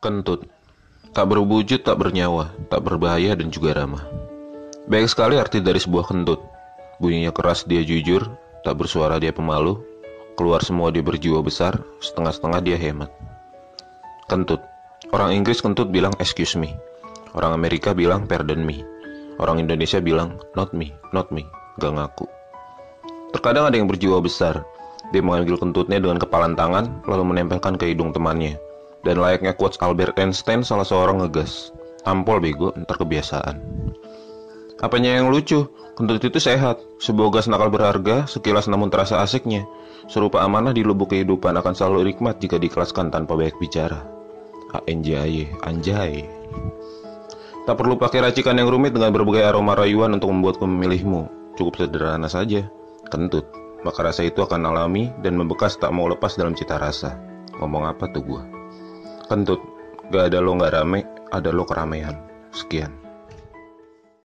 Kentut. Tak berwujud, tak bernyawa, tak berbahaya dan juga ramah. Baik sekali arti dari sebuah kentut. Bunyinya keras dia jujur, tak bersuara dia pemalu. Keluar semua dia berjiwa besar, setengah-setengah dia hemat. Kentut. Orang Inggris kentut bilang excuse me. Orang Amerika bilang pardon me. Orang Indonesia bilang not me, not me, gak ngaku. Terkadang ada yang berjiwa besar. Dia mengambil kentutnya dengan kepalan tangan Lalu menempelkan ke hidung temannya dan layaknya quotes Albert Einstein salah seorang ngegas. Tampol bego, ntar kebiasaan. Apanya yang lucu? Kentut itu sehat, sebuah gas nakal berharga, sekilas namun terasa asiknya. Serupa amanah di lubuk kehidupan akan selalu nikmat jika dikelaskan tanpa banyak bicara. ANJAY, anjay. Tak perlu pakai racikan yang rumit dengan berbagai aroma rayuan untuk membuatku memilihmu. Cukup sederhana saja, kentut. Maka rasa itu akan alami dan membekas tak mau lepas dalam cita rasa. Ngomong apa tuh gua? Kentut, gak ada lo gak rame, ada lo keramaian. Sekian.